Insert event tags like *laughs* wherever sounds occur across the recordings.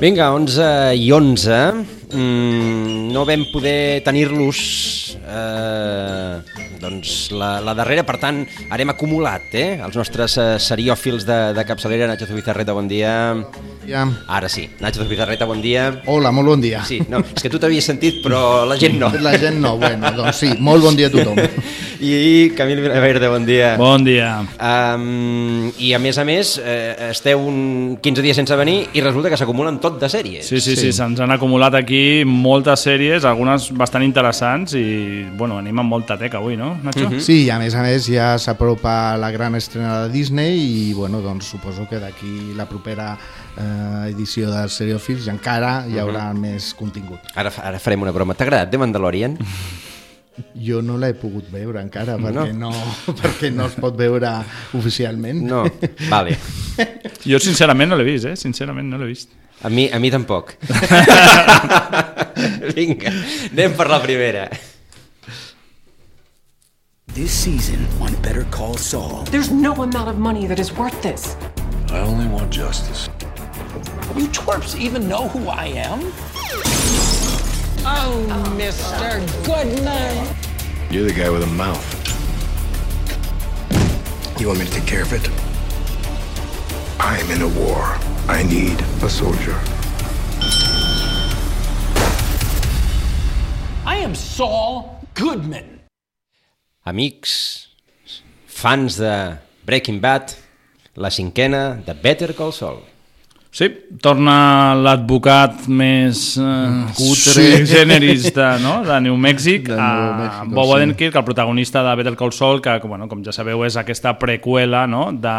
Vinga, 11 i 11. Mm, no vam poder tenir-los eh, doncs la, la darrera, per tant, harem acumulat eh, els nostres eh, seriòfils de, de capçalera. Nacho Zubizarreta, bon dia. Ja. Ara sí. Nacho Zubizarreta, bon dia. Hola, molt bon dia. Sí, no, és que tu t'havies sentit, però la gent no. La gent no, bueno, doncs sí, molt bon dia a tothom. *laughs* I Camil Vilaverde, bon dia. Bon dia. Um, I a més a més, eh, esteu un 15 dies sense venir i resulta que s'acumulen tot de sèries. Sí, sí, sí, se'ns han acumulat aquí moltes sèries, algunes bastant interessants i, bueno, anem amb molta teca avui, no, Nacho? Mhm. Sí, i a més a més ja s'apropa la gran estrena de Disney i bueno, doncs suposo que d'aquí la propera eh, edició de Seriofils encara hi haurà més contingut. Ara, ara farem una broma. T'ha agradat The Mandalorian? *laughs* Jo no l'he pogut veure encara perquè no, *laughs* perquè no es pot veure oficialment. No, vale. Jo sincerament no l'he vist, eh? Sincerament no l'he vist. A mi, a mi tampoc. *laughs* Vinga, anem per la primera. This season on Better Call Saul, There's no amount of money that is worth this. I only want justice. you twerps even know who I am? Oh, Mr. Goodman. You're the guy with a mouth. You want me to take care of it? I'm in a war. I need a soldier. I am Saul Goodman. Amics, fans de Breaking Bad, la cinquena de Better Call Saul. Sí, torna l'advocat més eh, Cutre. sui generis de, no? de New Mexic, De a Nou Mèxic, Bob sí. Odenkirk, el protagonista de Better Call Saul, que, bueno, com ja sabeu, és aquesta preqüela no? de,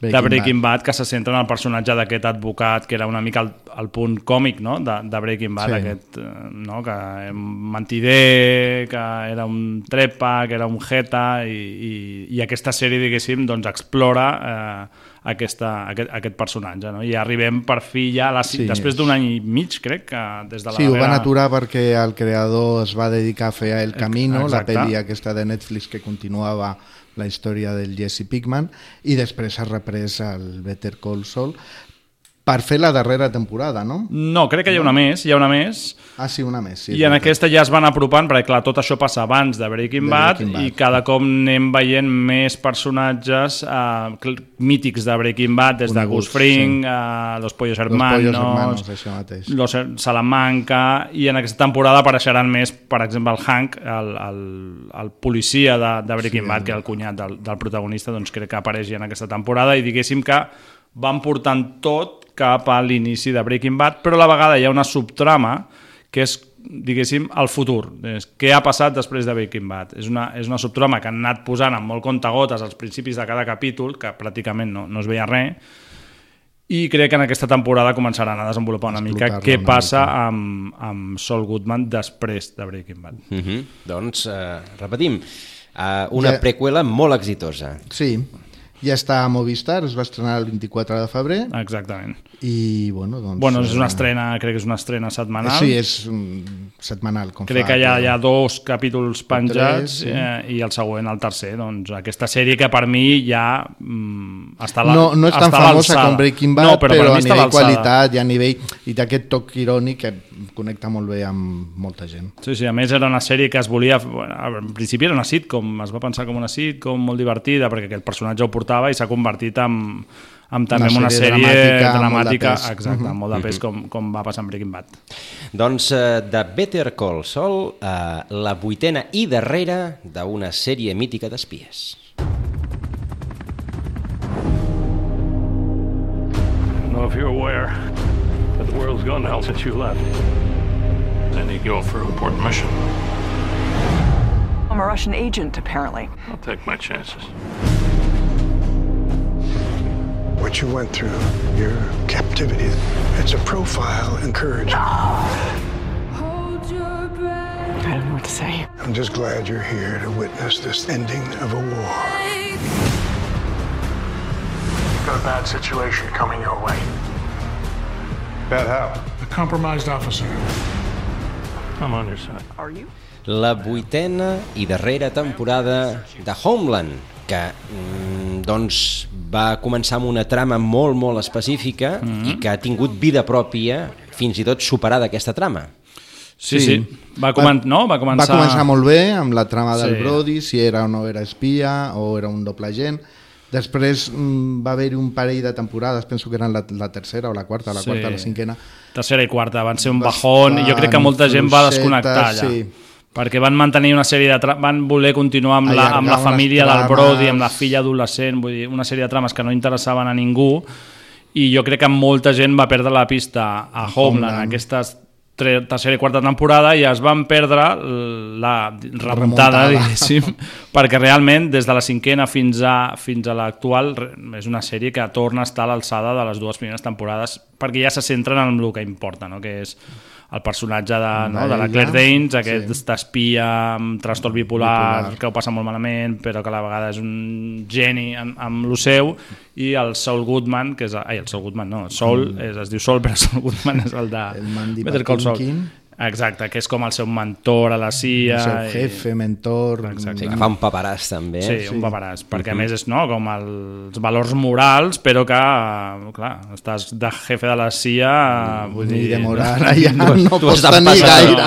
de Breaking Breaking Bad. que se centra en el personatge d'aquest advocat, que era una mica el, el punt còmic no? de, de Breaking Bad, Sí. aquest, eh, no? que mentider, que era un trepa, que era un jeta, i, i, i aquesta sèrie, diguéssim, doncs explora eh, aquesta, aquest, aquest personatge. No? I arribem per fi ja, a la, Sí, després és- d'un any i mig, crec, que des de la Sí, ho van darrera- aturar perquè el creador es va dedicar a fer El Camino, la exacte. pel·li aquesta de Netflix que continuava la història del Jesse Pinkman i després ha reprès el Better Call Saul per fer la darrera temporada, no? No, crec que hi ha una més, hi ha una més, Ah, sí, una més. Sí, i en aquesta ja es van apropant, perquè clar, tot això passa abans de Breaking, De Bad, Breaking Bad. i cada cop anem veient més personatges eh, cl- mítics de Breaking Bad, des de Coneguts, Gus Fring, sí. eh, Los Pollos Los Hermanos, Pollos Hermanos, això mateix. Los Salamanca, i en aquesta temporada apareixeran més, per exemple, el Hank, el, el, el policia de, de Breaking Sí, Bad, que és el cunyat del, del protagonista, doncs crec que apareix ja en aquesta temporada, i diguéssim que van portant tot cap a l'inici de Breaking Bad, però a la vegada hi ha una subtrama que és, diguéssim, el futur. És, què ha passat després de Breaking Bad? És una, és una subtrama que han anat posant amb molt comptagotes als principis de cada capítol, que pràcticament no, no es veia res, i crec que en aquesta temporada començaran a desenvolupar una mica què una passa mica. amb, amb Saul Goodman després de Breaking Bad. Uh -huh. Doncs, eh, repetim, eh, una Ja- preqüela molt exitosa. Sí, ja està a Movistar, es va estrenar el 24 de febrer Exactament. i, bueno, doncs... Bueno, és una eh, estrena, crec que és una estrena setmanal. Sí, és mm, setmanal. Com Crec fa que hi ha, cada- hi ha dos capítols penjats sí. eh, i el següent, el tercer. Doncs aquesta sèrie que per mi ja mm, està a la, no, no és tan famosa com Breaking Bad, no, però, però, per a nivell qualitat i a nivell i d'aquest toc irònic que connecta molt bé amb molta gent. Sí, sí, a més era una sèrie que es volia... Bueno, en principi era una sitcom, es va pensar com una sitcom molt divertida perquè aquest personatge ho portava i s'ha convertit en, en també Una en una sèrie sèrie dramàtica, dramàtica, molt de pes. exacte, Mhm. amb molt de pes com, com va passar amb Breaking Bad. Doncs eh, de Better Call Saul, eh, la vuitena i darrera d'una sèrie mítica d'espies. know if you're aware, but the world's gone to hell since you left. I need to go for an important mission. I'm a Russian agent, apparently. I'll take my chances. What you went through, your captivity, it's a profile in courage. Ah! I don't know what to say. I'm just glad you're here to witness this ending of a war. You've Got a bad situation coming your way. Bad how? A compromised officer. I'm on your side. Are you? La vuitena i darrera temporada de Homeland, que mm, doncs va començar amb una trama molt, molt específica mm -hmm. i que ha tingut vida pròpia, fins i tot superada aquesta trama. Sí, sí. sí. Va, comen va, no? va, començar... va començar molt bé amb la trama del Sí. Brody, si era o no era espia o era un doble agent. Després mm, va haver-hi un parell de temporades, penso que eren la, la tercera o la quarta, la Sí. quarta o la cinquena. Tercera i quarta van ser un bajón i jo crec que molta gent va desconnectar allà. sí. Perquè van mantenir una sèrie de tra- van voler continuar amb la, amb la família del Brody, trames. amb la filla adolescent, vull dir, una sèrie de trames que no interessaven a ningú i jo crec que molta gent va perdre la pista a Homeland, Homeland. aquestes tercera i quarta temporada i es van perdre la remuntada, remuntada. diguéssim, *laughs* perquè realment des de la cinquena fins a, fins a l'actual és una sèrie que torna a estar a l'alçada de les dues primeres temporades perquè ja se centren en el que importa, no? que és el personatge de, no, de la Claire Danes, aquest sí. espia amb trastorn bipolar, Bipolar. que ho passa molt malament, però que a la vegada és un geni en, amb lo seu, i el Saul Goodman, que és... Ai, el Saul Goodman, no, Saul, Mm. és, es diu Saul, però Saul Goodman és el de... El Mandy Better Call Saul. Exacte, que és com el seu mentor a la CIA. El seu i- jefe, mentor... Exacte. Sí, que fa un paperàs també. Sí, un paperàs, perquè a més és no, com els valors morals, però que, clar, estàs de jefe de la CIA, vull Ni dir... de moral, *laughs* no tu has pots de tenir gaire.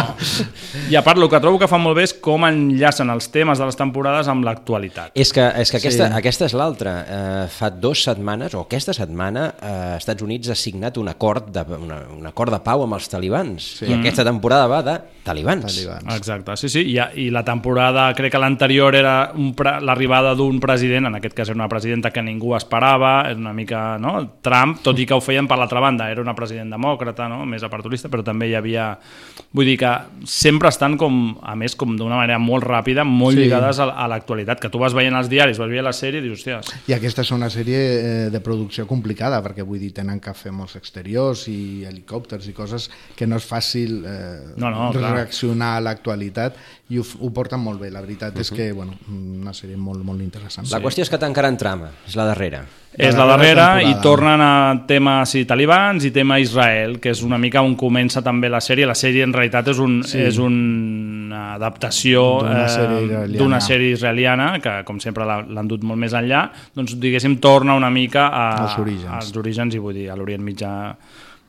I a part, el que trobo que fa molt bé és com enllacen els temes de les temporades amb l'actualitat. És que, és que aquesta, Sí. sí. aquesta és l'altra. Uh, fa dues setmanes, o aquesta setmana, uh, Estats Units ha signat un acord de, una, un acord de pau amb els talibans. Sí. I aquesta temporada va de talibans. Talibans. Exacte, sí, sí, i, i la temporada, crec que l'anterior era l'arribada d'un president, en aquest cas era una presidenta que ningú esperava, era una mica no? Trump, tot i que ho feien per l'altra banda, era una president demòcrata, no? més apartolista, però també hi havia... Vull dir que sempre estan com, a més, com d'una manera molt ràpida, molt Sí. lligades a, a l'actualitat, que tu vas veient els diaris, vas veient la sèrie i dius, hòsties, I aquesta és una sèrie eh, de producció complicada, perquè vull dir, tenen que fer molts exteriors i helicòpters i coses que no és fàcil eh, No, no, clar. reaccionar a l'actualitat i ho, ho porten molt bé. La veritat és que, bueno, una sèrie molt, molt interessant. La qüestió és que tancarà en trama, és la darrera. És La la darrera i tornen a tema sí, talibans i tema Israel, que és una mica on comença també la sèrie. La sèrie en realitat és, un, Sí. és una adaptació D'una eh, sèrie israeliana. d'una sèrie israeliana, que com sempre l'han dut molt més enllà, doncs diguéssim torna una mica a, Als orígens. als orígens i vull dir, a l'Orient Mitjà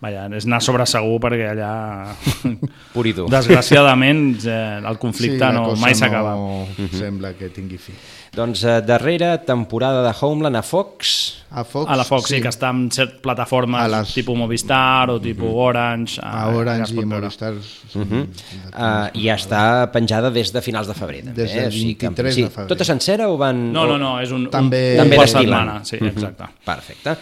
Vaja, és anar sobre segur perquè allà, *laughs* Pur i dur. desgraciadament, eh, el conflicte la no, mai s'acaba. No *laughs* sembla que tingui fi. Doncs eh, darrera temporada de Homeland a Fox. A Fox, A la Fox sí, sí que està en cert plataformes A les- tipus Movistar o tipus Orange. a allà Orange es i. Movistar. Uh -huh. uh, I està penjada des de finals de febrer. També, Des del eh? O sigui que, 23 sí, de febrer. Tota sencera o van... No, no, no, és un, També- un, També un per setmana. Sí, exacte. Perfecte.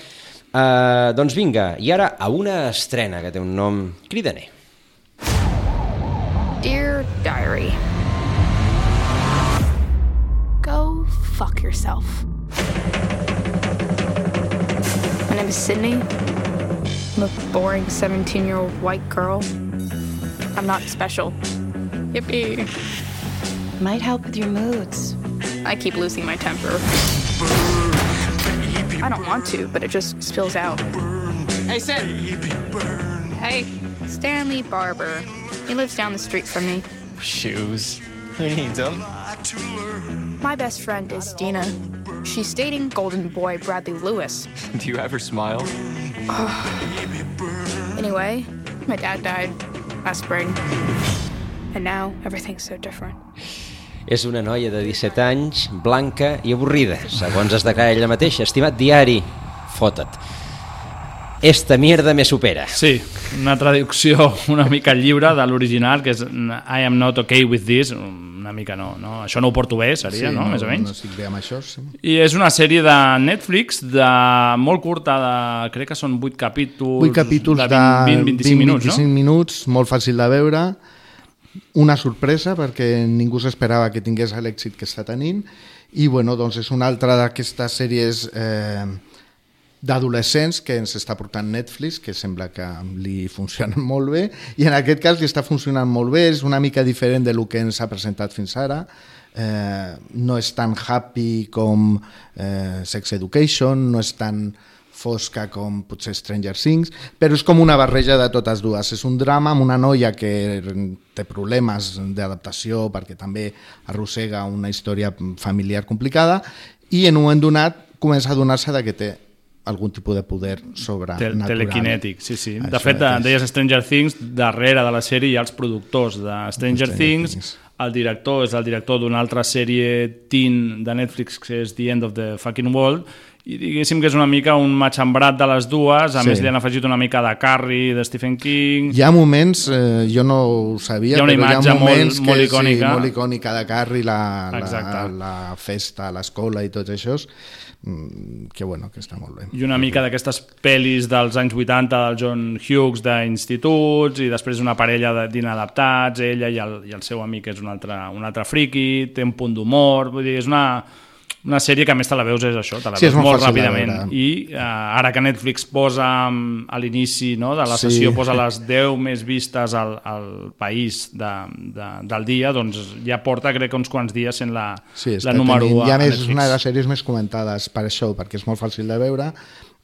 Uh, doncs vinga, i ara a una estrena que té un nom cridaner. Dear Diary, go fuck yourself. My name is Sydney. I'm a boring 17 year old white girl. I'm not special. Yippee. Might help with your moods. I keep losing my temper. I don't want to, but it just spills out. Hey, Sid. Hey, Stanley Barber. He lives down the street from me. Shoes. Who needs them? My best friend is Dina. She's dating Golden Boy Bradley Lewis. *laughs* Do you ever smile? *sighs* Anyway, my dad died last spring. And now everything's so different. És una noia de 17 anys, blanca i avorrida, segons es declara ella mateixa. Estimat diari, fota't. Esta mierda me supera. Sí, una traducció una mica lliure de l'original, que és I am not okay with this, una mica no, no això no ho porto bé, seria, sí, no? Més o menys. No estic bé amb això, sí. I és una sèrie de Netflix de molt curta, de, crec que són 8 capítols, 8 capítols de 20-25 minuts, 25 no? minuts, molt fàcil de veure, una sorpresa perquè ningú s'esperava que tingués l'èxit que està tenint. I bueno, doncs és una altra d'aquestes sèries eh, d'adolescents que ens està portant Netflix, que sembla que li funcionen *laughs* molt bé, i en aquest cas li està funcionant molt bé, és una mica diferent de lo que ens ha presentat fins ara, eh, no és tan happy com eh, Sex Education, no és tan fosca com potser Stranger Things, però és com una barreja de totes dues. És un drama amb una noia que té problemes d'adaptació perquè també arrossega una història familiar complicada i en un moment donat comença a donar-se que té algun tipus de poder sobrenatural. telequinètic, sí, sí. Això de fet, de, deies Stranger Things, darrere de la sèrie hi ha els productors de Stranger, Stranger Things, Things, el director és el director d'una altra sèrie teen de Netflix que és The End of the Fucking World i diguéssim que és una mica un matxembrat de les dues, a sí. més li han afegit una mica de Carrie, de Stephen King... Hi ha moments, eh, jo no ho sabia, hi ha una però imatge hi ha moments molt, molt que, icònica. Sí, molt icònica de Carrie, la, Exacte. la, la festa l'escola i tot això, mm, que bueno, que està molt bé. I una mica d'aquestes pel·lis dels anys 80 del John Hughes d'instituts i després una parella d'inadaptats, ella i el, i el seu amic és un altre, un altre friki, té un punt d'humor, vull dir, és una una sèrie que a més te la veus és això, te la sí, veus molt, molt ràpidament i uh, ara que Netflix posa um, a l'inici no, de la sessió sí. posa les 10 més vistes al, al país de, de, del dia, doncs ja porta crec uns quants dies sent la, sí, la número 1 a, a més és una de les sèries més comentades per això, perquè és molt fàcil de veure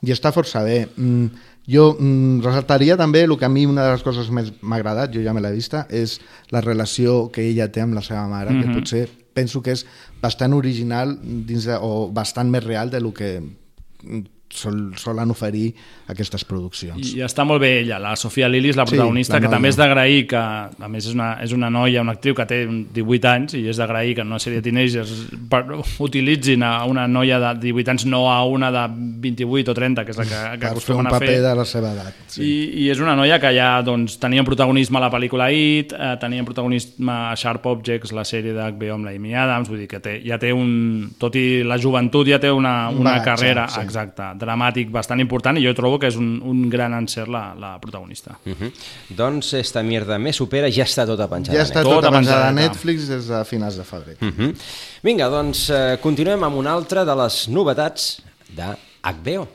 i està força bé mm, jo mm, resaltaria també el que a mi una de les coses més m'ha agradat, jo ja me l'he vista, és la relació que ella té amb la seva mare, mm -hmm. que Mhm. potser penso que és bastant original dins de, o bastant més real de lo que sol, solen oferir aquestes produccions. I està molt bé ella, la Sofia Lillis, la protagonista, Sí, la que també és d'agrair que, a més és una, és una noia, una actriu que té 18 anys i és d'agrair que en una sèrie de teenagers per, utilitzin a una noia de 18 anys, no a una de 28 o 30, que és la que, que per fer un paper fer. de la seva edat. Sí. I, I és una noia que ja doncs, tenia un protagonisme a la pel·lícula It, eh, tenia un protagonisme a Sharp Objects, la sèrie d'HBO amb la Amy Adams, vull dir que té, ja té un... Tot i la joventut ja té una, Un una bagatge, carrera, sí. exacte, dramàtic bastant important i jo trobo que és un, un gran encert la, la protagonista. Uh -huh. Doncs esta mierda me supera, ja està tota penjada. Ja està Netflix. tota penjada a. Netflix des de finals de febrer. Uh -huh. Vinga, doncs eh, continuem amb una altra de les novetats de HBO.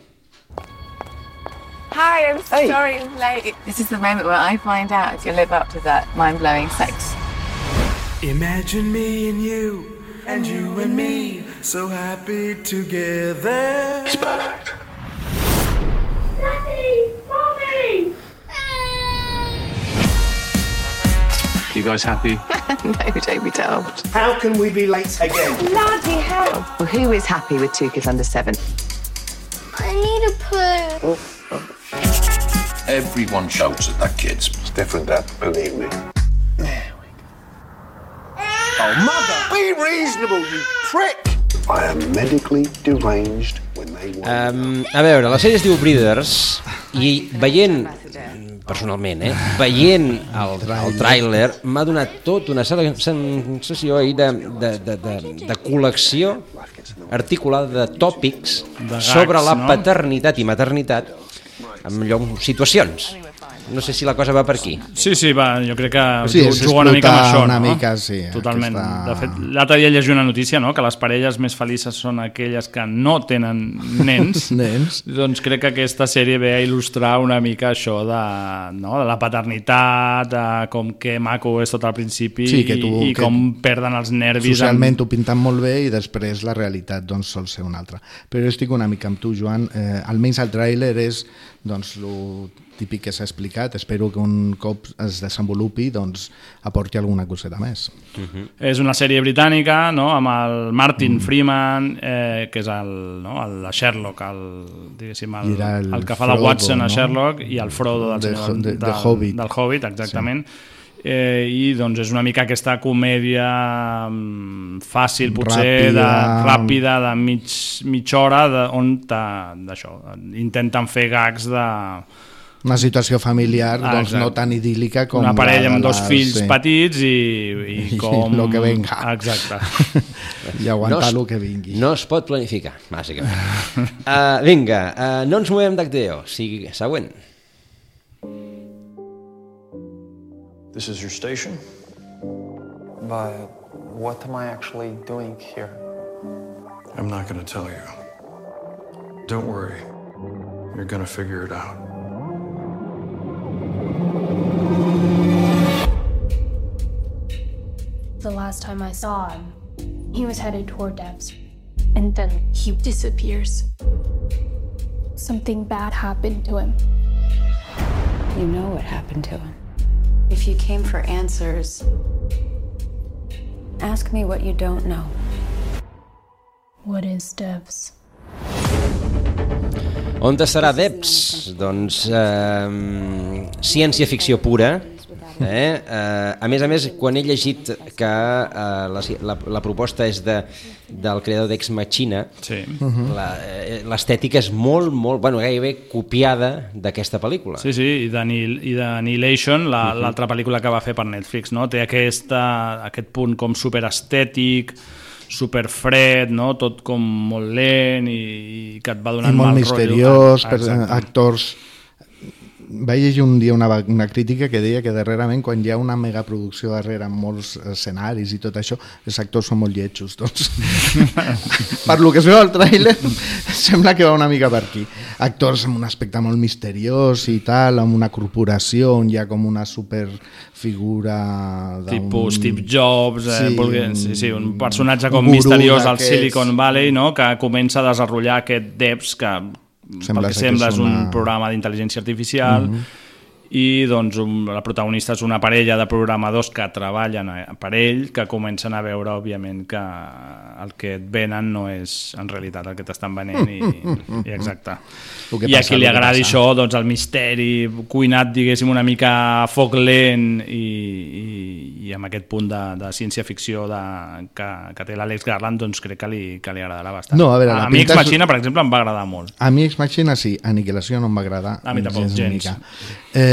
Hi, I'm sorry I'm late. This is the moment where I find out if you live up to that mind-blowing sex. Imagine me and you, and you and me, so happy together. It's perfect. You guys happy? *laughs* no, don't be daft. How can we be late again? Bloody hell. Well, who is happy with two kids under seven? I need a poo. Everyone shouts at that kid's. It's different, Dad. Believe me. Oh, mother! Be reasonable, you prick! I am medically deranged when they want. Um, a veure, la sèrie es diu Breeders i veient personalment, eh? veient el, el tràiler m'ha donat tot una certa sensació ahir de, de, de, de, de col·lecció articulada de tòpics sobre la paternitat i maternitat amb allò, situacions. No sé si la cosa va per aquí. Sí, sí, va, jo crec que Sí, juga una mica amb això, una no? mica, sí, Totalment. aquesta- De fet, l'altre dia llegia una notícia, no?, que les parelles més felices són aquelles que no tenen nens. *laughs* Nens. Doncs crec que aquesta sèrie ve a il·lustrar una mica això de, no? de la paternitat, de com que maco és tot al principi Sí, que tu- i, i que com perden els nervis. Socialment t'ho pinten molt bé i després la realitat doncs, sol ser una altra. Però jo estic una mica amb tu, Joan. Eh, almenys el tràiler és doncs, lo típic que s'ha explicat. Espero que un cop es desenvolupi doncs, aporti alguna coseta més. Uh -huh. És una sèrie britànica no? amb el Martin mm. Freeman, eh, que és el, no? el de Sherlock, el, diguéssim, el, el, el que fa de Frodo, Watson a no? Sherlock i el Frodo del, De- senyor, de- de del, Hobbit. del Hobbit, exactament. Sí. Eh, i doncs és una mica aquesta comèdia mm, fàcil potser, Ràpida. de, ràpida de mig, mitja hora de, on ta- d'això intenten fer gags de Una situació familiar Ah, doncs, exacte. no tan idíl·lica com una parella la amb dos la- fills sí. petits i, i *laughs* I com... lo que venga. Exacte. *laughs* I aguantar es- lo que vingui. No es pot planificar, bàsicament. uh, *laughs* vinga, uh, no ens movem d'HDO. Sigui següent. This is your station? But what am I actually doing here? I'm not gonna tell you. Don't worry. You're gonna figure it out. The last time I saw him, he was headed toward Devs. And then he disappears. Something bad happened to him. You know what happened to him. If you came for answers, ask me what you don't know. What is Devs? On estarà Debs? Doncs eh, ciència-ficció pura. Eh? Eh, a més a més, quan he llegit que eh, la, la, la proposta és de, del creador d'Ex Machina, sí. la, eh, l'estètica és molt, molt, bueno, gairebé copiada d'aquesta pel·lícula. Sí, sí, i d'Annihil- i d'Annihilation, la- Mhm. l'altra pel·lícula que va fer per Netflix, no? Té aquesta, aquest punt com superestètic, superfred, no? tot com molt lent i, i que et va I donant molt mal misteriós, rotllo. per, actors... Vaig llegir un dia una, una crítica que deia que darrerament quan hi ha una megaproducció darrere amb molts escenaris i tot això, els actors són molt lletjos, doncs. *laughs* per lo que es veu al tràiler, sembla que va una mica per aquí. Actors amb un aspecte molt misteriós i tal, amb una corporació on hi ha com una superfigura... d'un- tipus Steve Jobs, eh, Sí, vulgui- un- sí, sí, un personatge com misteriós al. Silicon Valley, no? que comença a desenvolupar aquest Devs que Sembla pel que és és un una- programa d'intel·ligència artificial Mhm. I doncs un, la protagonista és una parella de programadors que treballen a- per ell, que comencen a veure òbviament que el que et venen no és en realitat el que t'estan venent i, i exacte. *laughs* I a qui li agradi això, doncs el misteri cuinat, diguéssim, una mica a foc lent i, i, i amb aquest punt de, de ciència-ficció que, que té l'Àlex Garland, doncs crec que li, que li agradarà bastant. No, a veure, a mi Ex Machina, per exemple, em va agradar molt. A mi Ex Machina sí, Aniquilació no em va agradar. A mi tampoc, ni gens. mica.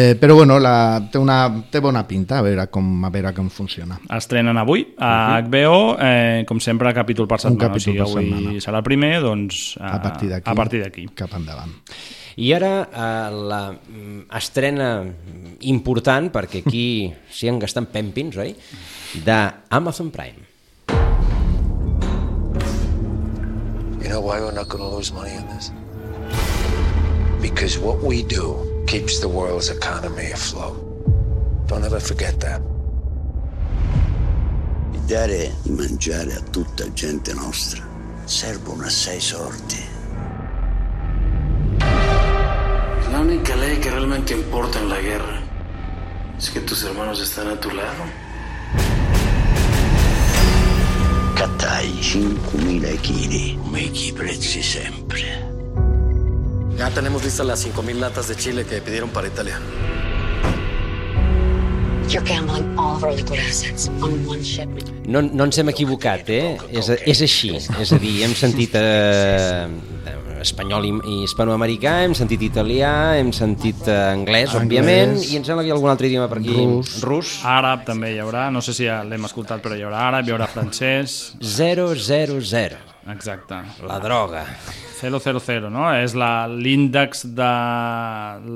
Eh, però bueno, la, té, una, té bona pinta, a veure com, a veure com funciona. Estrenen avui a HBO, eh, com sempre, capítol per setmana. capítol o sigui, per avui setmana. serà el primer, doncs a, A partir d'aquí. A partir d'aquí. Cap endavant. I ara eh, la mm, estrena important, perquè aquí *laughs* s'hi han gastat pèmpins, oi? d'Amazon Prime. You know why we're not going to lose money on this? Because what we do keeps the world's economy afloat. Don't ever forget that. Dare di mangiare a tutta gente nostra servono assai sordi. La única ley que realmente importa en la guerra es que tus hermanos están a tu lado. Cattai 5.000 kg, come i prezzi sempre. Ya tenemos listas las 5.000 latas de chile que pidieron para Italia. No, no ens hem equivocat, eh? És, és així. És a dir, hem sentit eh, espanyol i, i hispanoamericà, hem sentit italià, hem sentit eh, anglès, Anglès. òbviament, i ens sembla que hi ha algun altre idioma per aquí. Rus. Rus. Àrab també hi haurà, no sé si ja l'hem escoltat, però hi haurà àrab, hi haurà francès... 000. Exacte. La droga. 000, no? És la- l'índex de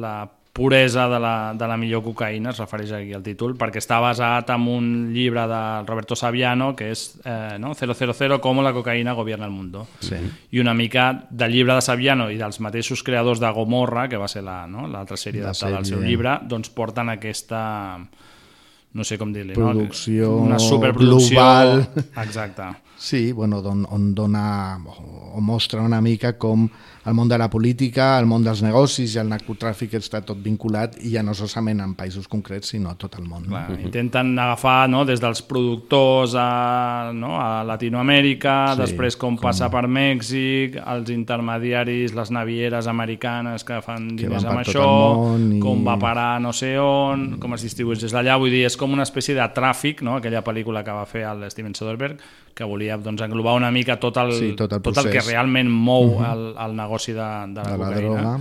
la puresa de la, de la millor cocaïna, es refereix aquí al títol, perquè està basat en un llibre de Roberto Saviano, que és eh, no? 000, com la cocaïna gobierna el mundo. Sí. I una mica del llibre de Saviano i dels mateixos creadors de Gomorra, que va ser la- no? l'altra la, sèrie La adaptada al seu sèrie. llibre, doncs porten aquesta no sé com dir-li, Producció no? una superproducció global. exacte Sí, bueno, don, on dona o, o mostra una mica com el món de la política, el món dels negocis i el narcotràfic està tot vinculat i ja no solament en països concrets, sinó a tot el món. Clar, intenten agafar no, des dels productors a, no, a Latinoamèrica, Sí, després com, com passa per Mèxic, els intermediaris, les navieres americanes que fan Que diners van amb això, i- com va parar no sé on, com es distribueix des d'allà, vull dir, és com una espècie de tràfic, no? aquella pel·lícula que va fer el Steven Soderbergh, que volia doncs, englobar una mica tot el, Sí, tot el tot el que realment mou Mhm. el, el negoci de, de la De la cocaïna droga.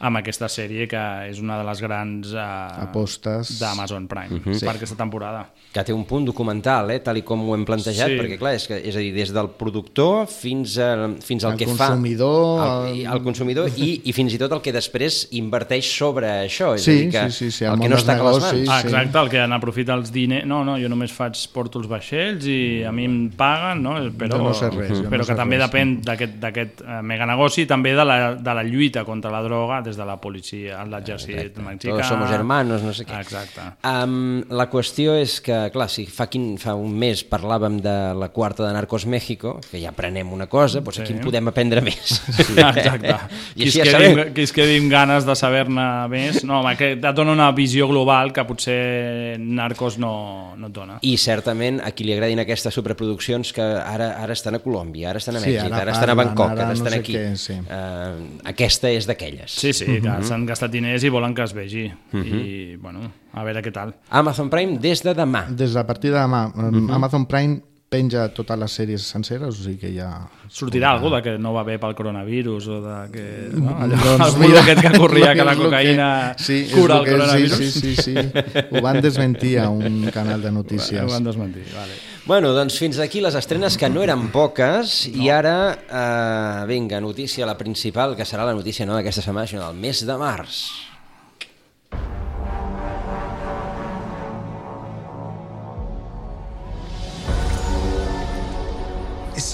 Amb aquesta sèrie que és una de les grans eh, Apostes. d'Amazon Prime Mhm. per aquesta temporada. que té un punt documental, eh, tal i com ho hem plantejat, Sí. perquè clar, és, que, és a dir, des del productor fins, a, fins al El que consumidor, fa el, el consumidor i, i fins i tot el que després inverteix sobre això, és Sí, a dir, que sí, sí, sí, el el que no està a les mans. Ah, exacte, el que n'aprofita els diners... No, no, jo només faig, porto els vaixells i a mi em paguen, no? però, no sé res, no però sé que també res. depèn d'aquest d'aquest, eh, meganegoci i també de la, de la lluita contra la droga des de la policia, l'exèrcit mexicà... Todos somos hermanos, no sé què. Exacte. Um, la qüestió és que, clar, si fa, quin, fa un mes parlàvem de la quarta de Narcos México, que ja aprenem una cosa, doncs aquí Sí. en podem aprendre més. *laughs* Sí, exacte. *laughs* I qui, així es ja quedi, qui es quedi amb ganes de saber-ne més, no, home, que et dona una visió global que potser Narcos no, no et dona. I certament a qui li agradin aquestes superproduccions que ara ara estan a Colòmbia, ara estan a Sí, Mèxic, ara ara, estan a Bangkok, ara ara, no estan sé aquí. què, sí. Uh, aquesta és d'aquelles. Sí, sí, que Mhm. s'han gastat diners i volen que es vegi. Mhm. I, bueno, a veure què tal. Amazon Prime des de demà. Des de a partir de demà, Mhm. Amazon Prime penja totes les sèries senceres, o sigui que ja... Sortirà algú de que no va bé pel coronavirus o de que... No? Allò, Doncs el mira, bulo aquest que corria *laughs* que la cocaïna sí, és cura el que- coronavirus. Sí, sí, sí, sí. Ho van desmentir a un canal de notícies. Ho van desmentir, vale. Bueno, doncs fins aquí les estrenes que no eren poques no. i ara, eh, vinga, notícia la principal, que serà la notícia no d'aquesta setmana, sinó del mes de març.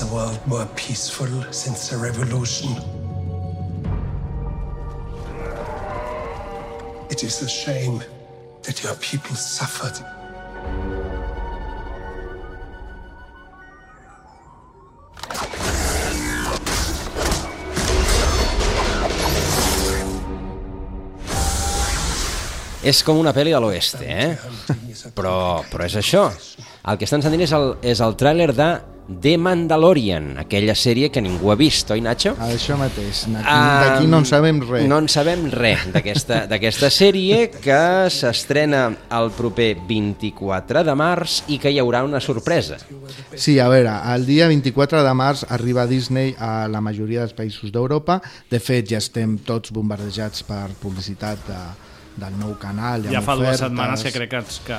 The world more peaceful since the revolution? It is a shame that your people suffered. És com una pel·li de l'oeste, eh? Però, però és això. El que estan sentint és el, és el tràiler de The Mandalorian, aquella sèrie que ningú ha vist, oi, Nacho? Això mateix. D'aquí Ah, d'aquí no en sabem res. No en sabem res d'aquesta *laughs* d'aquesta sèrie que s'estrena el proper 24 de març i que hi haurà una sorpresa. Sí, a veure, el dia 24 de març arriba Disney a la majoria dels països d'Europa. De fet, ja estem tots bombardejats per publicitat de, del nou canal. Ja fa dues ofertes. setmanes que crec que, ets, que,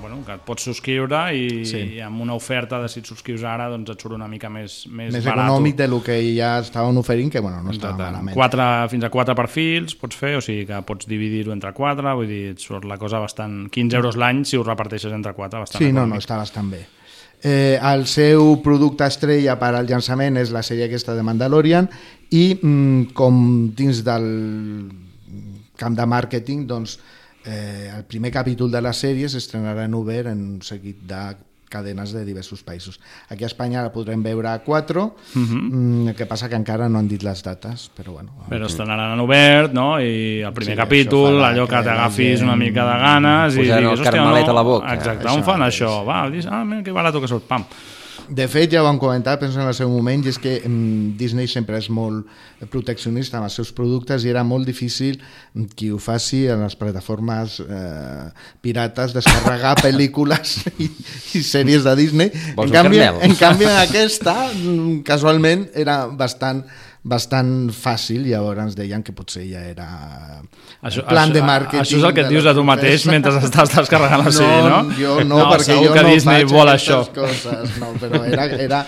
bueno, que et pots subscriure i, Sí. i amb una oferta de si et subscrius ara doncs et surt una mica més, més, Més barat. econòmic de lo que ja estaven oferint, que bueno, no estava Exacte. malament. Quatre, fins a quatre perfils pots fer, o sigui que pots dividir-ho entre quatre, vull dir, et surt la cosa bastant... 15 euros l'any si ho reparteixes entre quatre, bastant Sí, no, econòmic. no, està bastant bé. Eh, el seu producte estrella per al llançament és la sèrie aquesta de Mandalorian i mm, com dins del camp de màrqueting, doncs eh, el primer capítol de la sèrie s'estrenarà en obert en un seguit de cadenes de diversos països. Aquí a Espanya la podrem veure a 4, Mhm. mm, el que passa que encara no han dit les dates, però bueno. Però estrenaran en obert, no? I el primer Sí, capítol, allò que que t'agafis gent una mica de ganes i Posar el carmelet no... a la boca. Exacte, Això on fan això? Va, dius, ah, mira, que barat que surt, pam. De fet, ja ho vam comentar, penso en el seu moment, i és que mm, Disney sempre és molt proteccionista amb els seus productes i era molt difícil mm, qui ho faci en les plataformes eh, pirates descarregar *laughs* pel·lícules i, i sèries de Disney. Vols En canvi, en canvi, en aquesta, mm, casualment, era bastant bastant fàcil, llavors ens deien que potser ja era Això, plan això, de màrqueting. Això és el que et dius a tu mateix mentre estàs descarregant la sèrie, no? Jo no, No, perquè jo que no Disney faig vol això. Coses, no, però era, era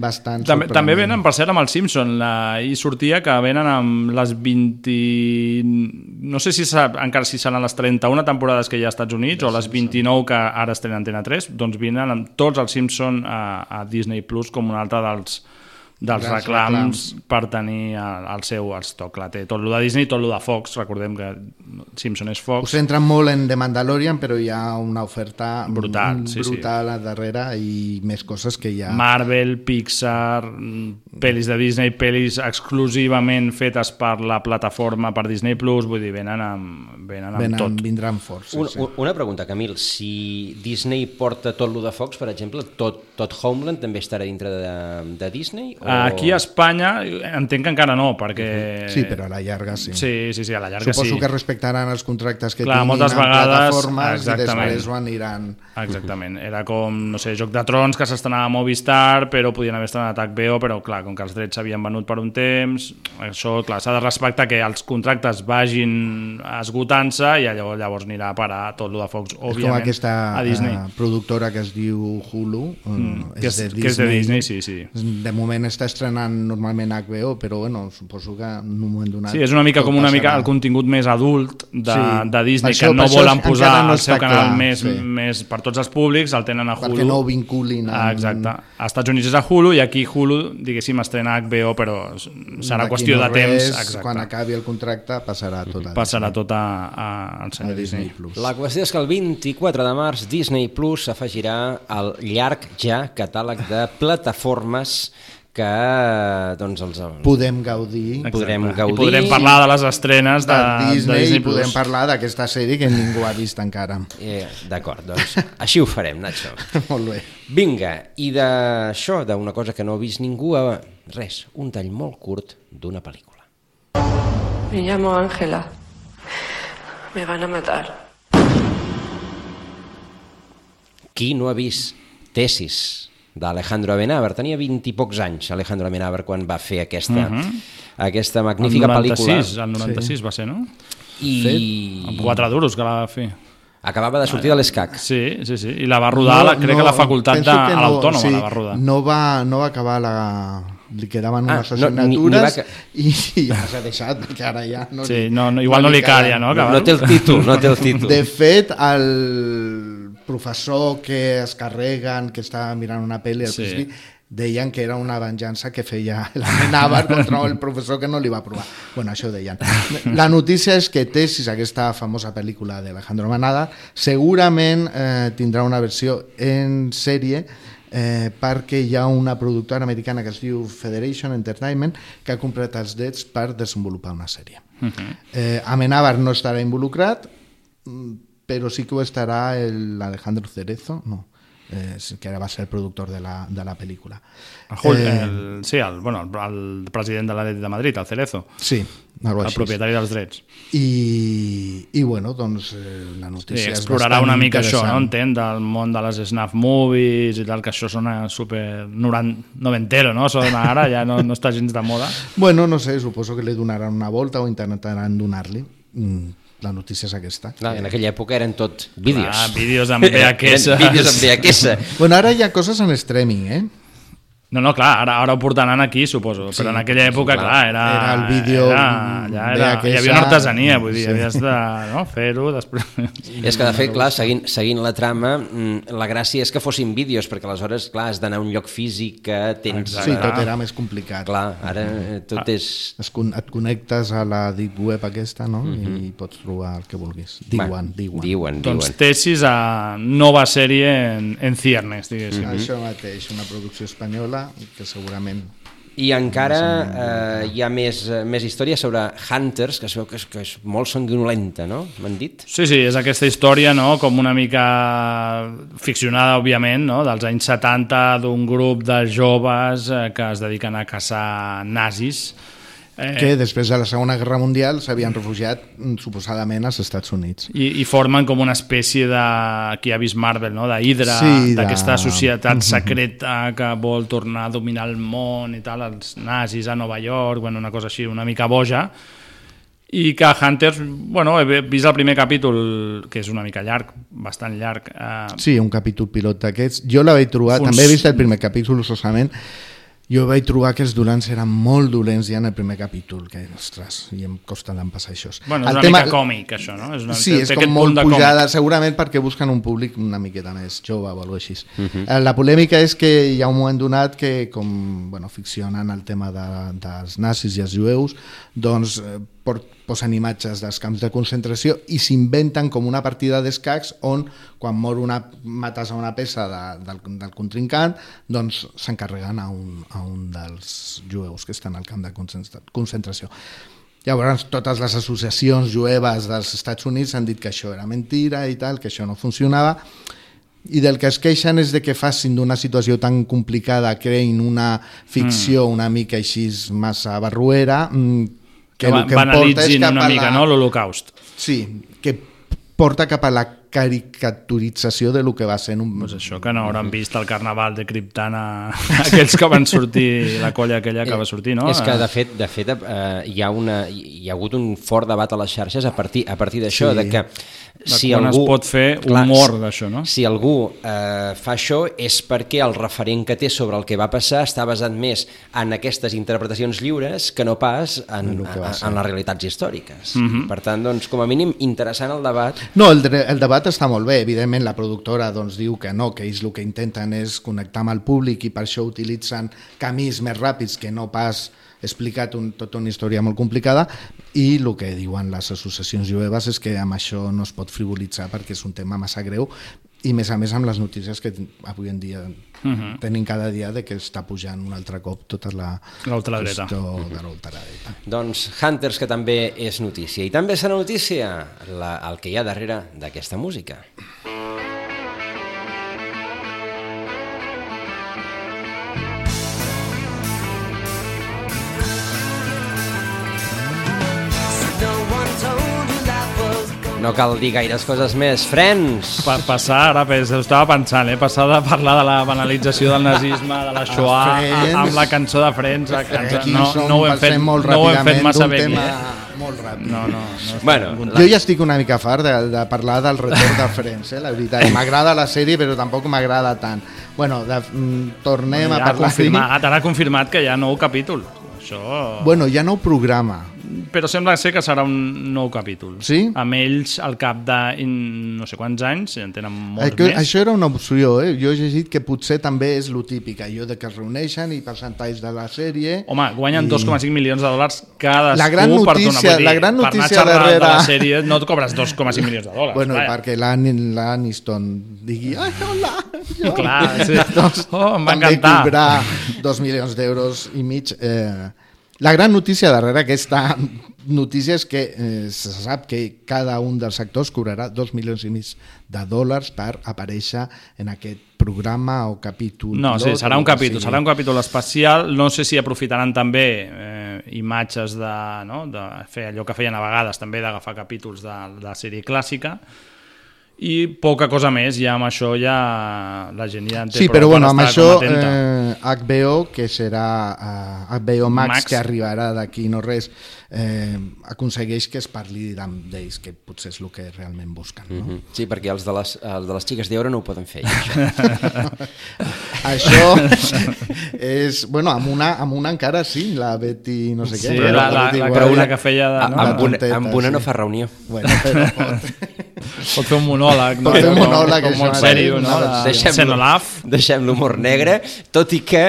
bastant També, també venen, per cert, amb el Simpson. La, I sortia que venen amb les 20... No sé si sap, encara si seran les 31 temporades que hi ha als Estats Units o les 29 que ara estrenen Antena 3, doncs vinen amb tots els Simpson a, a Disney Plus com un altre dels, dels Grans reclams per tenir el, el seu estoc. La té tot lo de Disney i tot lo de Fox. Recordem que Simpson és Fox. centren molt en The Mandalorian, però hi ha una oferta Brutal, sí, sí. brutal a darrere i més coses que hi ha. Marvel, Pixar, mm, pel·lis de Disney, pel·lis exclusivament fetes per la plataforma per Disney Plus, vull dir, venen amb, venen amb Venen, tot. vindran forts. Un, Sí, sí. una pregunta, Camil. Si Disney porta tot lo de Fox, per exemple, tot, tot Homeland també estarà dintre de, de Disney? O Aquí a Espanya entenc que encara no, perquè... Sí, però a la llarga sí. Sí, sí, sí, a la llarga Suposo sí. que respectaran els contractes que Clar, tinguin moltes vegades, plataformes exactament. i després ho aniran... Exactament, era com, no sé, Joc de Trons que s'estrenava a Movistar, però podien haver estrenat a HBO, però clar, com que els drets s'havien venut per un temps, això, clar, s'ha de respectar que els contractes vagin esgotant-se i llavors, llavors anirà a parar tot lo de Fox, És com òbviament, aquesta a Disney. eh, productora que es diu Hulu, Mm, eh, que és- que és de Disney, sí, sí. De moment està estrenant normalment HBO, però bueno, suposo que en un moment donat... Sí, és una mica com una passarà. mica el contingut més adult de, Sí. de Disney, això- que no volen posar no al seu està canal clar, més, sí. més per tots els públics, el tenen a Hulu. Perquè no ho vinculin amb- exacte. Als Estats Units és a Hulu i aquí Hulu, diguéssim, estrena HBO, però serà qüestió no de temps. res, Exacte. Quan acabi el contracte passarà tot a Passarà tot a, a, al senyor A Disney Disney. Plus. La qüestió és que el 24 de març Disney Plus s'afegirà al llarg ja catàleg de plataformes que doncs els podem gaudir podrem Exacte. gaudir I podrem parlar de les estrenes de, de Disney, de Disney i podem Plus. parlar d'aquesta sèrie que ningú ha vist encara. Eh, D'acord, doncs així ho farem, Nacho. *laughs* Molt bé. Vinga, i d'això, d'una cosa que no ha vist ningú, a res, un tall molt curt d'una pel·lícula. Me llamo Ángela. Me van a matar. Qui no ha vist Tesis d'Alejandro Amenábar? Tenia 20 i pocs anys Alejandro Amenábar quan va fer aquesta, Mhm. aquesta magnífica el pel·lícula. 96, el 96 sí. va ser, no? I... Amb quatre duros que la va fer. Acabava de sortir de l'ESCAC. Sí, sí, sí. I la va rodar, la, crec que la facultat de, a l'Autònoma la va rodar. No va, no va acabar la... Li quedaven Ah, unes no, ni- ni assignatures va i, i ja s'ha deixat, perquè ara ja no Sí, li, no, no, igual no li calia, no, No, no té el títol, no té el títol. De fet, el professor que es carreguen, que està mirant una pel·li al Sí. sí. deien que era una venjança que feia *laughs* l'Amenàbar contra el professor que no li va aprovar. Bueno, això ho deien. La notícia és que Tesis, aquesta famosa pel·lícula d'Alejandro Manada, segurament eh, tindrà una versió en sèrie eh, perquè hi ha una productora americana que es diu Federation Entertainment que ha comprat els drets per desenvolupar una sèrie. Mhm. Eh, Amenábar no estarà involucrat, però sí que ho estarà el Alejandro Cerezo, no, eh, sí que ara va ser el productor de la, de la pel·lícula. El, Jul- Eh, el, sí, el, bueno, el, el president de l'Atlètic de Madrid, el Cerezo. Sí, algo el així. propietari dels drets. I, i bueno, doncs eh, la Sí, notícia és explorarà bastant una mica això, no? Entenc, del món de les snuff movies i tal, que això sona super noventero, no? Sona ara, ja no, no està gens de moda. Bueno, no sé, suposo que li donaran una volta o intentaran donar-li. Mm, la notícia és aquesta. Clar, en aquella època eren tot vídeos. Ah, vídeos amb *laughs* VHS. Vídeos amb VHS. Bueno, ara hi ha coses en streaming, eh? No, no, clar, ara, ara ho portaran aquí, suposo, Sí, però en aquella època, clar. clar, era... Era el vídeo Era, ja era, VHS, hi havia una artesania, vull dir, sí. havies de no, fer-ho, després... És que, de fet, clar, seguint, seguint la trama, mm, la gràcia és que fossin vídeos, perquè aleshores, clar, has d'anar a un lloc físic que tens... Sí, tot era més complicat. Clar, ara eh, tot Ah. és... Es con et connectes a la deep web aquesta, no? I pots trobar el que vulguis. Diuen, diuen. Diuen, Doncs tesis a nova sèrie en, en ciernes, diguéssim. Això mateix, una producció espanyola que segurament I encara eh, hi ha més, eh, més història sobre Hunters, que es veu que és, que és molt sanguinolenta, no? M'han dit? Sí, sí, és aquesta història, no?, com una mica ficcionada, òbviament, no?, dels anys 70 d'un grup de joves eh, que es dediquen a caçar nazis. Eh, que després de la Segona Guerra Mundial s'havien refugiat mm, suposadament als Estats Units. i, i formen com una espècie de... qui ha vist Marvel, no?, d'Hydra, Sí, de- d'aquesta societat Mhm. secreta que vol tornar a dominar el món i tal, els nazis a Nova York, bueno, una cosa així, una mica boja, i que Hunters, bueno, he vist el primer capítol, que és una mica llarg, bastant llarg. Eh, Sí, un capítol pilot d'aquests. Jo la vaig trobar, Funs- també he vist el primer capítol solament, jo vaig trobar que els dolents eren molt dolents ja en el primer capítol, que, ostres, i em costa d'empassar això. Bueno, és El una tema- mica còmic, això, no? És una, Sí, és com molt pujada, còmic. segurament perquè busquen un públic una miqueta més jove o alguna així. Mhm. Eh, La polèmica és que hi ha un moment donat que, com bueno, ficcionen el tema de, dels nazis i els jueus, doncs eh, posen imatges dels camps de concentració i s'inventen com una partida d'escacs on quan mor una, mates a una peça de, del, del contrincant doncs s'encarreguen a, un, a un dels jueus que estan al camp de concentra- concentració. Llavors, totes les associacions jueves dels Estats Units han dit que això era mentira i tal, que això no funcionava, i del que es queixen és de que facin d'una situació tan complicada, creïn una ficció mm. una mica així massa barruera, mm, que, que el que porta és cap una mica, la... no, l'Holocaust. Sí, que porta cap a la caricaturització de lo que va ser un... Pues això, que no hauran vist el carnaval de Criptana *laughs* aquells que van sortir, la colla aquella que va sortir, no? És que, de fet, de fet eh, hi, ha una, hi ha hagut un fort debat a les xarxes a partir, a partir d'això, sí. de que si quan algú, es pot fer clar, humor d'això, no? Si algú eh, fa això és perquè el referent que té sobre el que va passar està basat més en aquestes interpretacions lliures que no pas en, en, en, en les realitats històriques. Mm -hmm. Per tant, doncs, com a mínim, interessant el debat. No, el, el debat està molt bé. Evidentment, la productora doncs, diu que no, que ells el que intenten és connectar amb el públic i per això utilitzen camins més ràpids que no pas explicat un, tota una història molt complicada i el que diuen les associacions jueves és que amb això no es pot frivolitzar perquè és un tema massa greu i més a més amb les notícies que avui en dia uh -huh. tenim cada dia de que està pujant un altre cop tota la l'ultradreta de l'ultradreta. Doncs Hunters, que també és notícia. I també serà notícia la, el que hi ha darrere d'aquesta música. No cal dir gaires coses més. Frens! Per passar, ara ho estava pensant, eh? passar de parlar de la banalització del nazisme, de la Shoah, Friends. amb la cançó de Friends. La cançó, no, no, ho hem fet, molt no ho hem fet massa bé. Tema... Eh? Molt ràpid. No, no, no bueno, la... Jo ja estic una mica fart de, de parlar del retorn de Friends, eh, la veritat. *laughs* M'agrada la sèrie, però tampoc m'agrada tant. Bueno, de, mm, tornem bueno, ja a parlar... Confirmat, ara ha confirmat que hi ha nou capítol. Això... Bueno, hi ha nou programa però sembla ser que serà un nou capítol. Sí? Amb ells al cap de no sé quants anys, en tenen molts que, més. Això era una opció, eh? Jo he llegit que potser també és lo típic, allò de que es reuneixen i percentatges de la sèrie... Home, guanyen i... 2,5 milions de dòlars cadascú la gran notícia, per donar. La gran notícia per darrere... de la sèrie no et cobres 2,5 milions de dòlars. Bueno, clar. perquè l'Aniston digui ai, hola, jo... Clar, sí. *laughs* doncs, oh, em va també encantar. cobrar 2 milions d'euros i mig... Eh, la gran notícia darrere aquesta notícia és que eh, se sap que cada un dels actors cobrarà dos milions i mig de dòlars per aparèixer en aquest programa o capítol. No, sí, serà un capítol, serà un capítol especial. No sé si aprofitaran també eh, imatges de, no, de fer allò que feien a vegades, també d'agafar capítols de, de la sèrie clàssica, i poca cosa més, ja amb això ja la gent ja en té Sí, però bueno, amb això eh, HBO, que serà eh, HBO Max, Max, que arribarà d'aquí no res, eh, aconsegueix que es parli d'ells, que potser és el que realment busquen. No? Mm -hmm. Sí, perquè els de les, els de les xiques d'Euro no ho poden fer. *laughs* això és... Bueno, amb una, amb una encara sí, la Betty no sé sí, què. Però la, la, la, la, la que feia... De, no? Amb, una, amb una sí. no fa reunió. Bueno, però pot... *laughs* pot fer un monòleg, no? Pot fer un monòleg, com, com molt sèrio, no? De Senolaf. Deixem l'humor negre, tot i que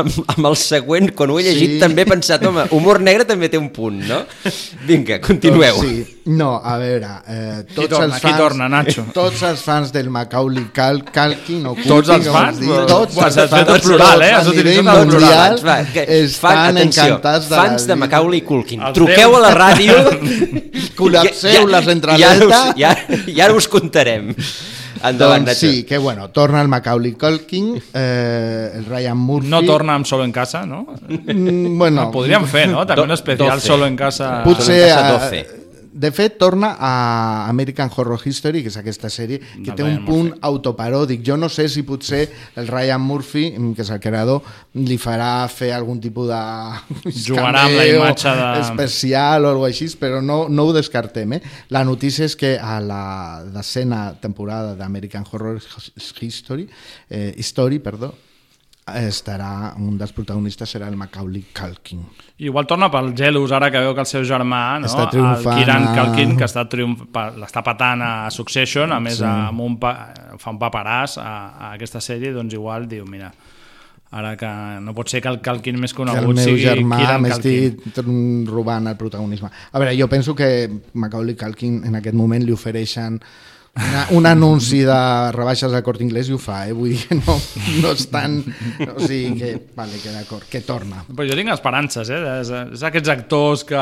amb, amb el següent, quan ho he llegit, sí. també he pensat, home, humor negre també té un punt, no? Vinga, continueu. Doncs sí. No, a veure, eh, tots torna, els fans... torna, Nacho? Tots els fans del Macaulay Cal Calkin o Culkin, tots els fans? Dir, tots els fans, fet plural, eh? Has utilitzat el plural. Va, que, estan fan, atenció, encantats de fans de Macaulay Culkin. Truqueu a la ràdio... *laughs* Col·lapseu la centraleta... Ja, ja, ja, ja us contarem. Endavant, doncs sí, que bueno, torna el Macaulay Culkin, eh, el Ryan Murphy... No torna amb Solo en casa, no? Mm, bueno... No, podríem fer, no? També un especial 12. Solo en casa... Potser... Solo en casa 12. De fet, torna a American Horror History, que és aquesta sèrie, que no, té un punt Murphy. autoparòdic. Jo no sé si potser el Ryan Murphy, que és el creador, li farà fer algun tipus de... *laughs* Jugarà amb la imatge de... especial o alguna així, però no, no ho descartem. Eh? La notícia és que a la decena temporada d'American Horror History, eh, History perdó, estarà, un dels protagonistes serà el Macaulay Culkin. Igual torna pel Gelus, ara que veu que el seu germà, no? està el Kieran a... Culkin, que està l'està patant a Succession, a més sí. amb un pa... fa un paperàs a, a aquesta sèrie, doncs igual diu, mira, ara que no pot ser que el Culkin més conegut que sigui germà m'estigui robant el protagonisme. A veure, jo penso que Macaulay Culkin en aquest moment li ofereixen una, un anunci de rebaixes al Corte Inglés i ho fa, eh? vull dir que no, no estan... O sigui que, vale, que d'acord, que torna. Però jo tinc esperances, eh? És, és aquests actors que,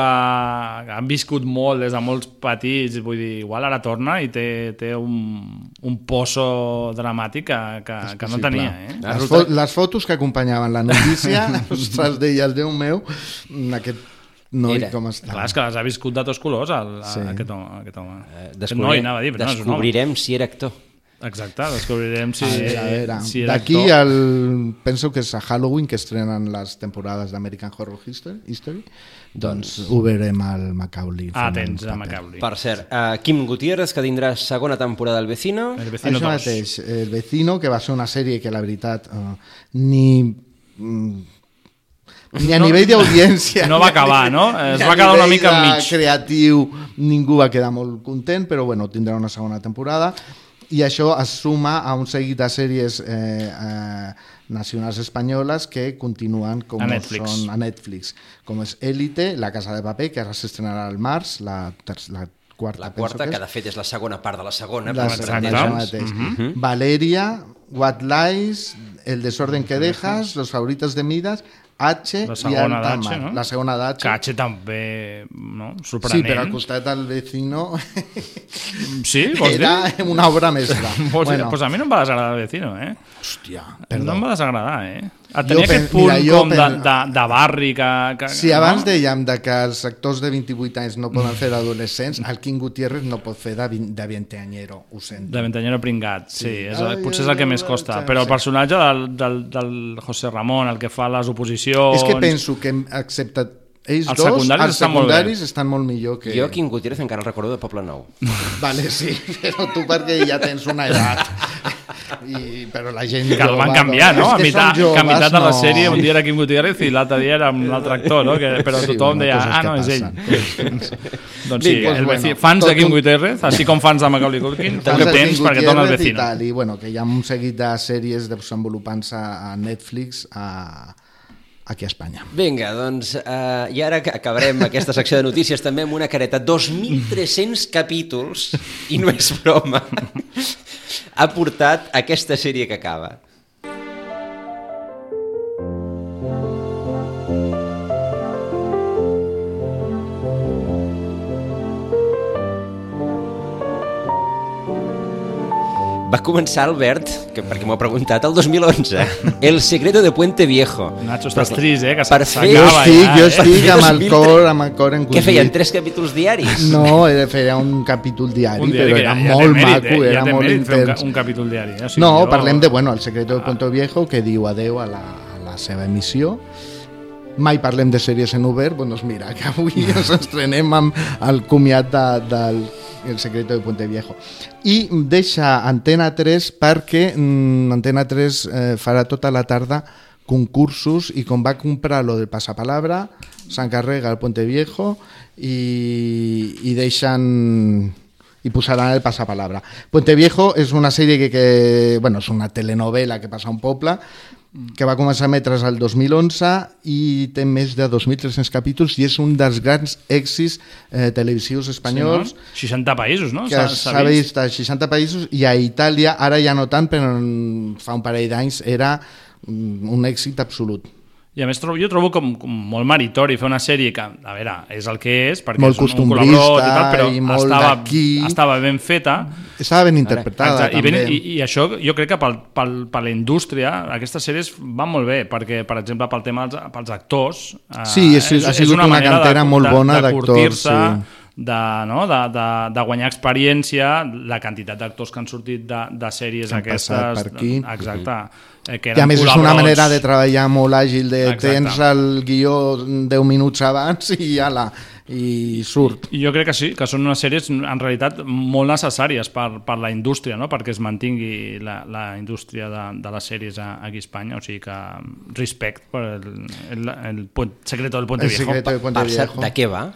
que han viscut molt des de molts petits, vull dir, igual ara torna i té, té un, un pozo dramàtic que, que, que no tenia, eh? Les, fo les fotos que acompanyaven la notícia, *laughs* ostres, deies, Déu meu, aquest noi Era. com està. Clar, és que les ha viscut de tots colors, el, Sí. sí. aquest home. Aquest home. Eh, Aquest noi, anava a dir, però no és un home. descobrirem si era actor. Exacte, descobrirem si, a veure, a veure. si era D'aquí actor. al... penso que és a Halloween que estrenen les temporades d'American Horror History, History. doncs ho veurem al Macaulay. Ah, el tens a. Macaulay. Per cert, uh, Kim Gutiérrez, que tindrà segona temporada del Vecino. El vecino Això 2. mateix, El Vecino, que va ser una sèrie que la veritat uh, ni... mm, ni a No- nivell d'audiència no va acabar, no? *laughs* Es a va quedar una mica enmig. creatiu ningú va quedar molt content però bueno, tindrà una segona temporada i això es suma a un seguit de sèries eh, eh, nacionals espanyoles que continuen com A Netflix. són a Netflix com és Élite, La Casa de Paper que ara s'estrenarà al març la, ter- la quarta, La quarta, que que de fet és la segona part de la segona. La per segona, mateix. Mhm. Valeria, What Lies, El desorden que dejas, Los favoritos de Midas, H La i segona d'H, Mar. no? La segona d'H. Que H també, no? Sí, Sorprenent. però al costat del vecino *laughs* Sí, vols era dir? una obra mestra. *laughs* Vols dir? Bueno. Pues a mi no em va desagradar el vecino, eh? Hòstia, No perdó. em va desagradar, eh? Ah, Jo Tenia pen- aquest punt mira, jo com de, pen- de, de barri que... que Si abans no? dèiem de que els actors de 28 anys no poden fer d'adolescents, el King Gutiérrez no pot fer de, de 20 anyero, ho sento. De Ventanyero pringat, sí, Sí. és, Ai, potser és el que més costa, sí. però el personatge del, del, del José Ramon, el que fa les oposicions... És que penso que, excepte ells Els dos, secundaris els estan molt bé. secundaris estan molt millor que... Jo, Kim Gutiérrez, encara el recordo de Poble Nou. *laughs* Vale, sí, però tu perquè ja tens una edat. I, però la gent que el jove, van canviar, no? A que meitat, són que a meitat de la joves, sèrie no. un dia era Kim Gutiérrez i l'altre dia era un altre actor, no? Que, però Sí, tothom bueno, deia, ah, que no, és ell. *laughs* doncs sí, pues el bueno, vecino, fans tot de un- Gutiérrez, així com fans de Macaulay Culkin, de temps King perquè torna el Gutiérrez i vecino. Tal, I bueno, que hi ha un seguit de sèries desenvolupant-se a Netflix a, aquí a Espanya. Vinga, doncs, uh, i ara que acabarem aquesta secció de notícies també amb una careta. 2.300 capítols, i no és broma, ha portat aquesta sèrie que acaba. Va començar, Albert, que perquè m'ho ha preguntat, el 2011. *laughs* El secreto de Puente Viejo. Nacho, estàs trist, eh? Que Per s'acaba fer- Jo ja, estic, eh? jo estic amb el 2003. cor, amb el cor encongit. Què feien, tres capítols diaris? No, era, feia un capítol diari, Un diari però era ja, ja molt mèrit, maco, eh? era ja molt un, intens. ca- un capítol diari. Eh? O sigui, no, jo- parlem de, bueno, el secreto de Puente Viejo, que diu adeu a la, a la seva emissió. Mai parlem de sèries en obert, doncs mira, que avui *laughs* ens estrenem amb el comiat de, del El secreto de Puente Viejo. I deixa Antena 3 perquè mm, Antena 3 eh, farà tota la tarda concursos i com va comprar lo del passapalabra s'encarrega el Puente Viejo i, i deixen i posaran el passapalabra. Puente Viejo és una sèrie que, que bueno, és una telenovela que passa a un poble que va començar a emetre's el 2011 i té més de 2.300 capítols i és un dels grans èxits eh, televisius espanyols Sí, no? 60 països, no? que s'ha vist a 60 països i a Itàlia, ara ja no tant, però fa un parell d'anys era mm, un èxit absolut. I a més trobo, jo trobo com, com molt meritori fer una sèrie que, a veure, és el que és, perquè Molt és un, un i tal, però i molt estava, estava ben feta. Estava ben interpretada, Exacte, i, ben, també. i, I això jo crec que pel, pel, per la indústria aquestes sèries van molt bé, perquè, per exemple, pel tema dels, pels actors... eh, Sí, és- ha sigut una manera cantera molt bona de d'actors, sí. De, no? de, de, de guanyar experiència, la quantitat d'actors que han sortit de, de sèries Que han aquestes... per aquí. Exacte. Eh, que I a més és una manera de treballar molt àgil, de Exacte. tens el guió 10 minuts abans i ja la, i surt. I jo crec que sí, que són unes sèries en realitat molt necessàries per, per la indústria, no? perquè es mantingui la, la indústria de, de les sèries a, aquí a Espanya, o sigui que respect per el, el, el puent, secreto del Puente El Viejo. secreto del Puente Per Viejo. de què va?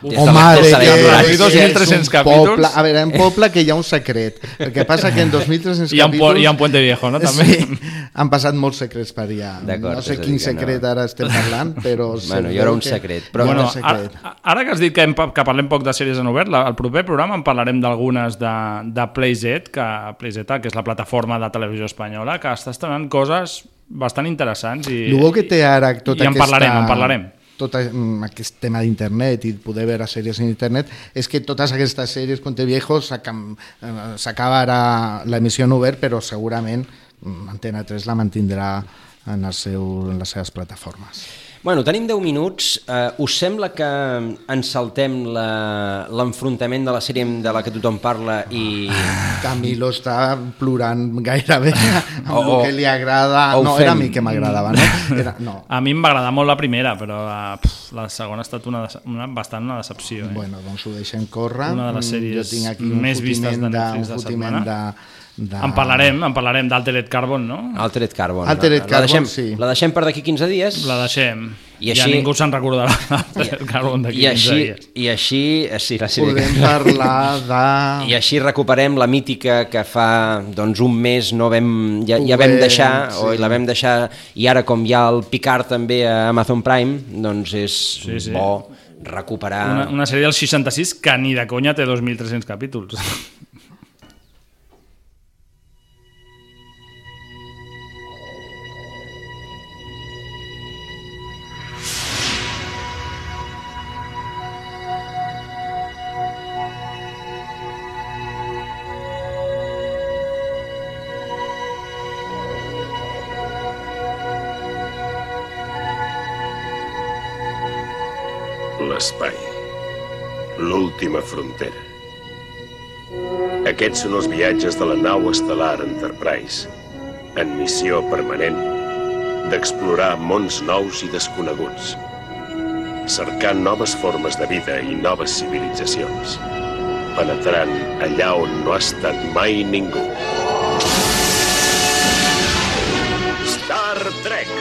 De Home, de que és 2.300 un capítols. Poble, a veure, en Poble que hi ha un secret. El que passa que en 2.300 I en Pu- capítols... i en Puente Viejo, no, també? Sí, han passat molts secrets per allà. No sé quin que no. secret ara estem parlant, però... Bueno, hi haurà un que- secret, però- hi Bueno, un secret. ara, ara que has dit que, hem, que parlem poc de sèries en obert, la, el proper programa en parlarem d'algunes de, de PlayZ, que, PlayZ, que és la plataforma de televisió espanyola, que està estrenant coses bastant interessants. I, El bo que té ara tota i en aquesta... parlarem, en parlarem. Tot mm, aquest tema d'internet i poder veure sèries en internet és que totes aquestes sèries Puente Viejo s'acam- eh, s'acaba ara l'emissió en obert però segurament mm, Antena 3 la mantindrà en, el seu, en les seves plataformes. Bueno, tenim 10 minuts. Uh, us sembla que ens saltem la- l'enfrontament de la sèrie de la que tothom parla i... Camilo està plorant gairebé *laughs* amb O- el que li agrada. No, era a fem. mi que m'agradava, no? Era, no. *laughs* A mi em va agradar molt la primera, però uh, pff, la segona ha estat una, una bastant una decepció. Eh? Bueno, doncs ho deixem córrer. Una de les Mm, sèries jo tinc aquí un més vistes de Netflix de setmana. de, de... En parlarem, en parlarem d'Altered Carbon, no? Altered Carbon. Altered la, Carbon, la deixem, sí. La deixem per d'aquí 15 dies? La deixem. I ja així- ningú se'n recordarà *laughs* d'Altered Carbon d'aquí I 15 així, dies. I així... eh, Sí, la Podem que... parlar *laughs* de... I així recuperem la mítica que fa doncs, un mes no vam, ja, ja Ho vam vam, deixar, sí. o la vam deixar, i ara com hi ha el Picard també a Amazon Prime, doncs és Sí, sí. bo recuperar... Una, una sèrie del 66 que ni de conya té 2.300 capítols. *laughs* L'última frontera. Aquests són els viatges de la nau estel·lar Enterprise, en missió permanent d'explorar mons nous i desconeguts, cercant noves formes de vida i noves civilitzacions, penetrant allà on no ha estat mai ningú. Star Trek,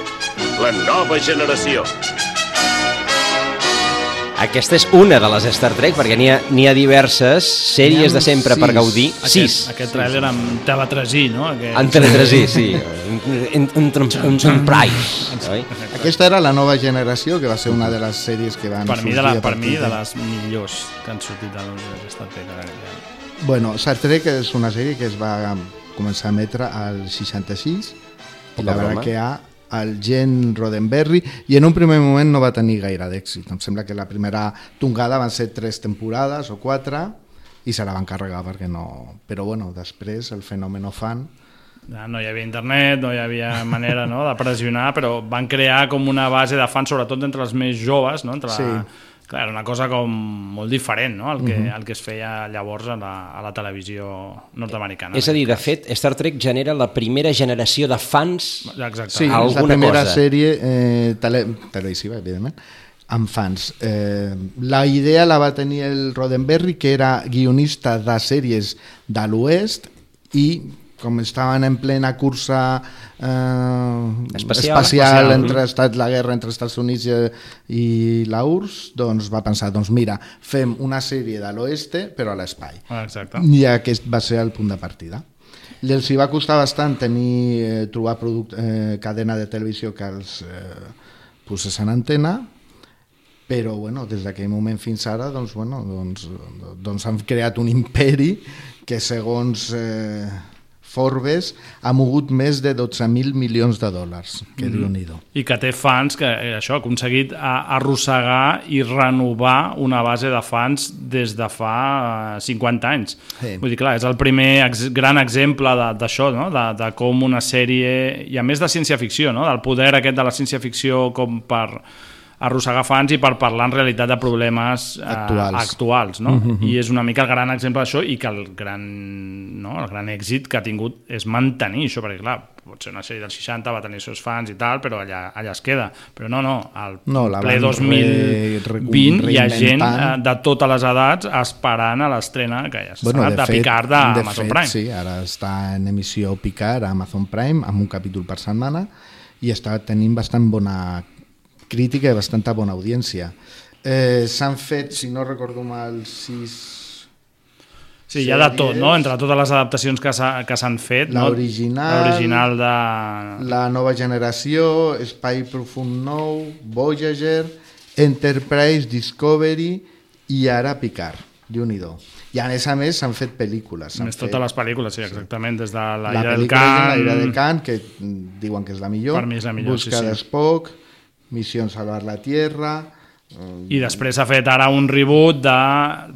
la nova generació. Aquesta és una de les Star Trek, perquè n'hi ha, ha diverses sèries de sempre per gaudir. Sis. Aquest, aquest trailer amb TV3i, no? Aquest... En Tele3, sí. Un, un, un, un price. Oi? Aquesta era la nova generació, que va ser una de les sèries que van Per mi, de la, per mi, de les millors que han sortit de l'Star Trek. Bueno, Star Trek és una sèrie que es va començar a emetre al 66 i la veritat que ha el Gen Roddenberry i en un primer moment no va tenir gaire d'èxit. Em sembla que la primera tongada van ser tres temporades o quatre i se la van carregar perquè no... Però bueno, després el fenomen fan Ja no hi havia internet, no hi havia manera no, de pressionar, però van crear com una base de fans, sobretot entre els més joves, no? entre la, Sí. Clar, era una cosa com molt diferent, no? El que, Mhm. el que es feia llavors a la, a la televisió nord-americana. És a dir, de fet, Star Trek genera la primera generació de fans Exacte. Sí, la alguna primera cosa. sèrie eh, tele, televisiva, evidentment, amb fans. Eh, la idea la va tenir el Roddenberry, que era guionista de sèries de l'Oest i com estaven en plena cursa eh, Espacial. espacial entre estats, la guerra entre Estats Units i, i la URSS, doncs va pensar, doncs mira, fem una sèrie de l'oeste però a l'espai. Ah, Exacte. I aquest va ser el punt de partida. I els hi va costar bastant tenir, eh, trobar product, eh, cadena de televisió que els eh, posés en antena, però bueno, des d'aquell moment fins ara doncs, bueno, doncs, doncs han creat un imperi que segons eh, Forbes ha mogut més de 12.000 milions de dòlars, que mm. diu-n'hi-do. I que té fans que eh, això ha aconseguit arrossegar i renovar una base de fans des de fa eh, 50 anys. Sí. Vull dir, clar, és el primer ex gran exemple de- d'això, no? de, de com una sèrie, i a més de ciència-ficció, no? del poder aquest de la ciència-ficció com per arrossegar fans i per parlar en realitat de problemes eh, Actuals. actuals no? Mhm. I és una mica el gran exemple d'això i que el gran, no? el gran èxit que ha tingut és mantenir això, perquè clar, pot ser una sèrie dels 60, va tenir els seus fans i tal, però allà, allà es queda. Però no, no, al No, ple van 2020 re- hi ha gent reinventant. eh, de totes les edats esperant a l'estrena que ja s'ha Bueno, de, de Picard d'Amazon fet, Prime. Sí, ara està en emissió Picard a Amazon Prime amb un capítol per setmana i està tenint bastant bona crítica i bastanta bona audiència. Eh, S'han fet, si no recordo mal, sis... Sí, hi ha de tot, no? Entre totes les adaptacions que s'ha- que s'han fet. no? L'original, L'original de... La nova generació, Spy Profund Nou, Voyager, Enterprise, Discovery i ara Picard, déu nhi I a més a més s'han fet pel·lícules. s'han Més fet totes les pel·lícules, sí, exactament, des de la, la Ira del Can... La Ira del Can, que mm, diuen que és la millor. Per mi és la millor, Busca sí, sí. de Spock, Missió Salvar la Tierra... I després s'ha fet ara un reboot de...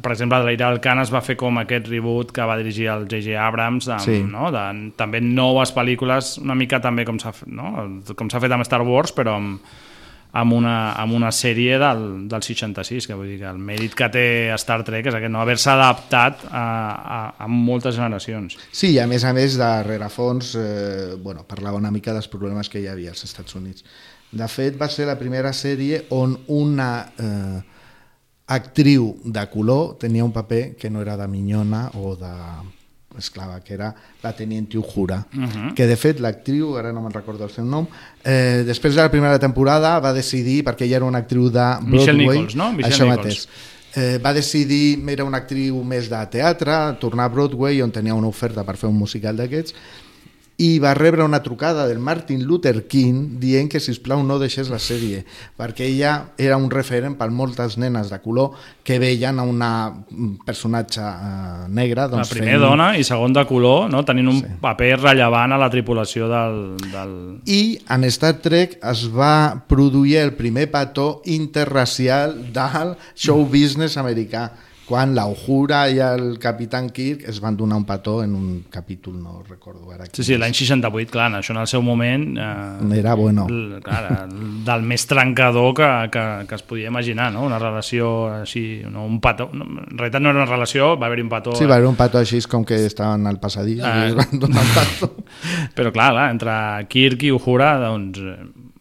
Per exemple, de l'Ira del Can es va fer com aquest reboot que va dirigir el J.J. Abrams, amb, Sí. no? de, també noves pel·lícules, una mica també com s'ha no? com s'ha fet amb Star Wars, però amb, amb, una, amb una sèrie del, del 66, que vull dir que el mèrit que té Star Trek és aquest, no? haver-se adaptat a, a, a moltes generacions. Sí, i a més a més, de rerefons, eh, bueno, parlava una mica dels problemes que hi havia als Estats Units. De fet, va ser la primera sèrie on una eh, actriu de color tenia un paper que no era de minyona o de esclava, que era la teniente Uhura, Mhm. que de fet l'actriu, ara no me'n recordo el seu nom, eh, després de la primera temporada va decidir, perquè ella era una actriu de Broadway, Michelle Nichols, no? Michelle això Nichols. mateix, eh, va decidir, era una actriu més de teatre, tornar a Broadway on tenia una oferta per fer un musical d'aquests i va rebre una trucada del Martin Luther King dient que, si plau no deixés la sèrie, perquè ella era un referent per moltes nenes de color que veien a una un personatge eh, negre La doncs, primera dona i segon de color, no? tenint un sí. paper rellevant a la tripulació del... del... I en Star Trek es va produir el primer petó interracial del show business americà, quan l'Aujura i el Capitán Kirk es van donar un petó en un capítol, no recordo ara. Sí, sí, l'any 68, clar, això en el seu moment... Eh, Era bueno. Clar, del més trencador que, que, que es podia imaginar, no? Una relació així, no? un petó... No, en realitat no era una relació, va haver-hi un petó... Sí, va haver un petó així com que estaven al passadís Ah. i van donar un petó. *laughs* Però clar, clar, entre Kirk i Uhura, doncs, eh,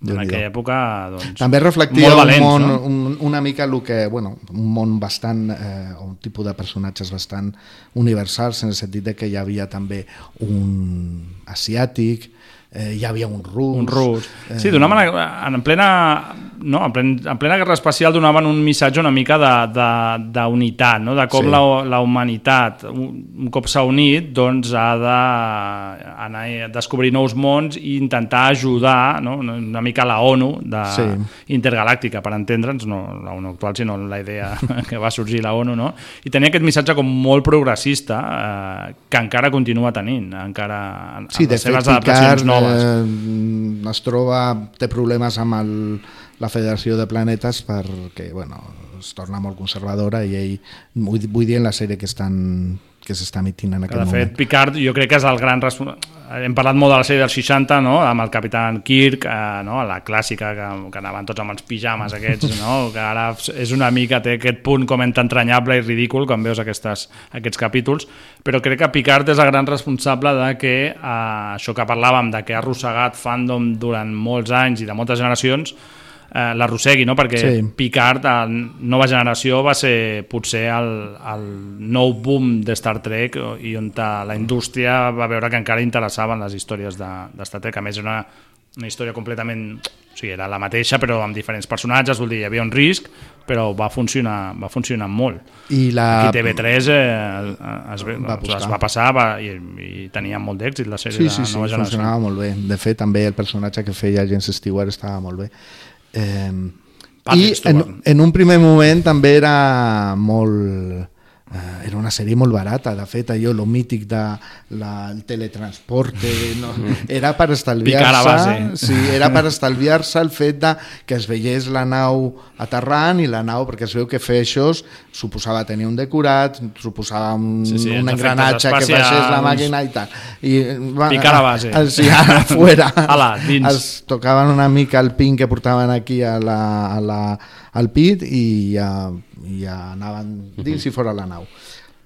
en aquella època, doncs... També reflectia valents, un món, no? un, una mica el que, bueno, un món bastant, eh, un tipus de personatges bastant universals, en el sentit de que hi havia també un asiàtic, eh, hi havia un rus... Un rus. Eh, Sí, donaven en plena, no, en, plen, en plena guerra espacial donaven un missatge una mica de- de- d'unitat, no? de com Sí. la, la humanitat, un, un cop s'ha unit, doncs ha d'anar a descobrir nous mons i intentar ajudar no? una mica la ONU de, Sí. intergalàctica, per entendre'ns, no la ONU actual, sinó la idea *laughs* que va sorgir la ONU, no? i tenia aquest missatge com molt progressista eh, que encara continua tenint, encara en, Sí, en de les fet, seves adaptacions Picard eh, es troba, té problemes amb el, la Federació de Planetes perquè, bueno, es torna molt conservadora i ell, vull, vull dir en la sèrie que estan que s'està emitint en Que aquest de moment. fet, Picard jo crec que és el gran responsable. Hem parlat molt de la sèrie dels 60, no? amb el Capitán Kirk, eh, no? la clàssica, que, que anaven tots amb els pijames aquests, *laughs* no? que ara és una mica, té aquest punt com entre entranyable i ridícul quan veus aquestes, aquests capítols, però crec que Picard és el gran responsable de que eh, això que parlàvem, de que ha arrossegat fandom durant molts anys i de moltes generacions, eh, l'arrossegui, no? perquè Sí. sí. Picard, a nova generació, va ser potser el, el nou boom de Star Trek i on la indústria va veure que encara interessaven les històries de, de Star Trek. A més, era una, una història completament... O sigui, era la mateixa, però amb diferents personatges, vol dir, hi havia un risc, però va funcionar, va funcionar molt. I la- Aquí TV3 eh, es, Va va, buscar. es va passar va, i, i tenia molt d'èxit la sèrie Sí, de sí, sí, nova generació. funcionava molt bé. De fet, també el personatge que feia James Stewart estava molt bé. Eh, I Stewart. en, en un primer moment també era molt... Eh, era una sèrie molt barata, de fet, allò, lo mític de la, el teletransporte, no? era per estalviar-se sí, era per estalviar-se el fet de que es veiés la nau aterrant i la nau, perquè es veu que fer això suposava tenir un decorat, suposava un, Sí, sí, un engranatge que baixés la màquina i tal. I, va, Picar a base. Sí, ara, fora. Ala, dins. Es tocaven una mica el pin que portaven aquí a la, a la, al pit i ja, ja anaven dins i fora la nau.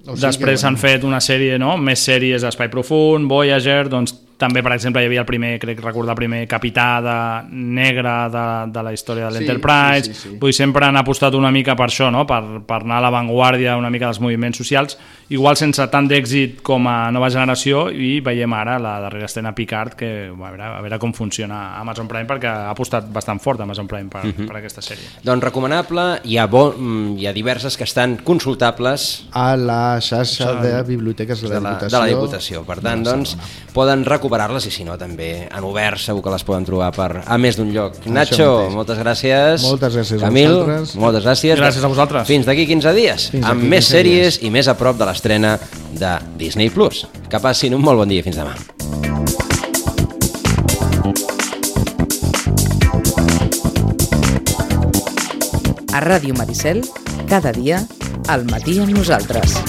O sigui Després que, s'han fet una sèrie, no? més sèries d'Espai Profund, Voyager, doncs també, per exemple, hi havia el primer, crec recordar, el primer capità de, negre de, de la història de Sí, l'Enterprise. sí, sí, sí. Vull dir, sempre han apostat una mica per això, no? per, per anar a l'avantguàrdia una mica dels moviments socials, igual sense tant d'èxit com a nova generació, i veiem ara la darrera escena Picard, que a veure, a veure com funciona Amazon Prime, perquè ha apostat bastant fort Amazon Prime per, Mhm. per aquesta sèrie. Doncs recomanable, hi ha, bo, mm, hi ha diverses que estan consultables a la xarxa de biblioteques de la, de la, Diputació. de la Diputació. Per tant, doncs, poden recuperar-les i si no, també en obert segur que les poden trobar per a més d'un lloc. Nacho, mateix. moltes gràcies. Moltes gràcies a Camil, vosaltres. moltes gràcies. Gràcies a vosaltres. Fins d'aquí 15 dies, Fins amb més 15 sèries i més a prop de l'estrena de Disney+. Plus. Que passin un molt bon dia. Fins demà. A Ràdio Maricel, cada dia, al matí amb nosaltres.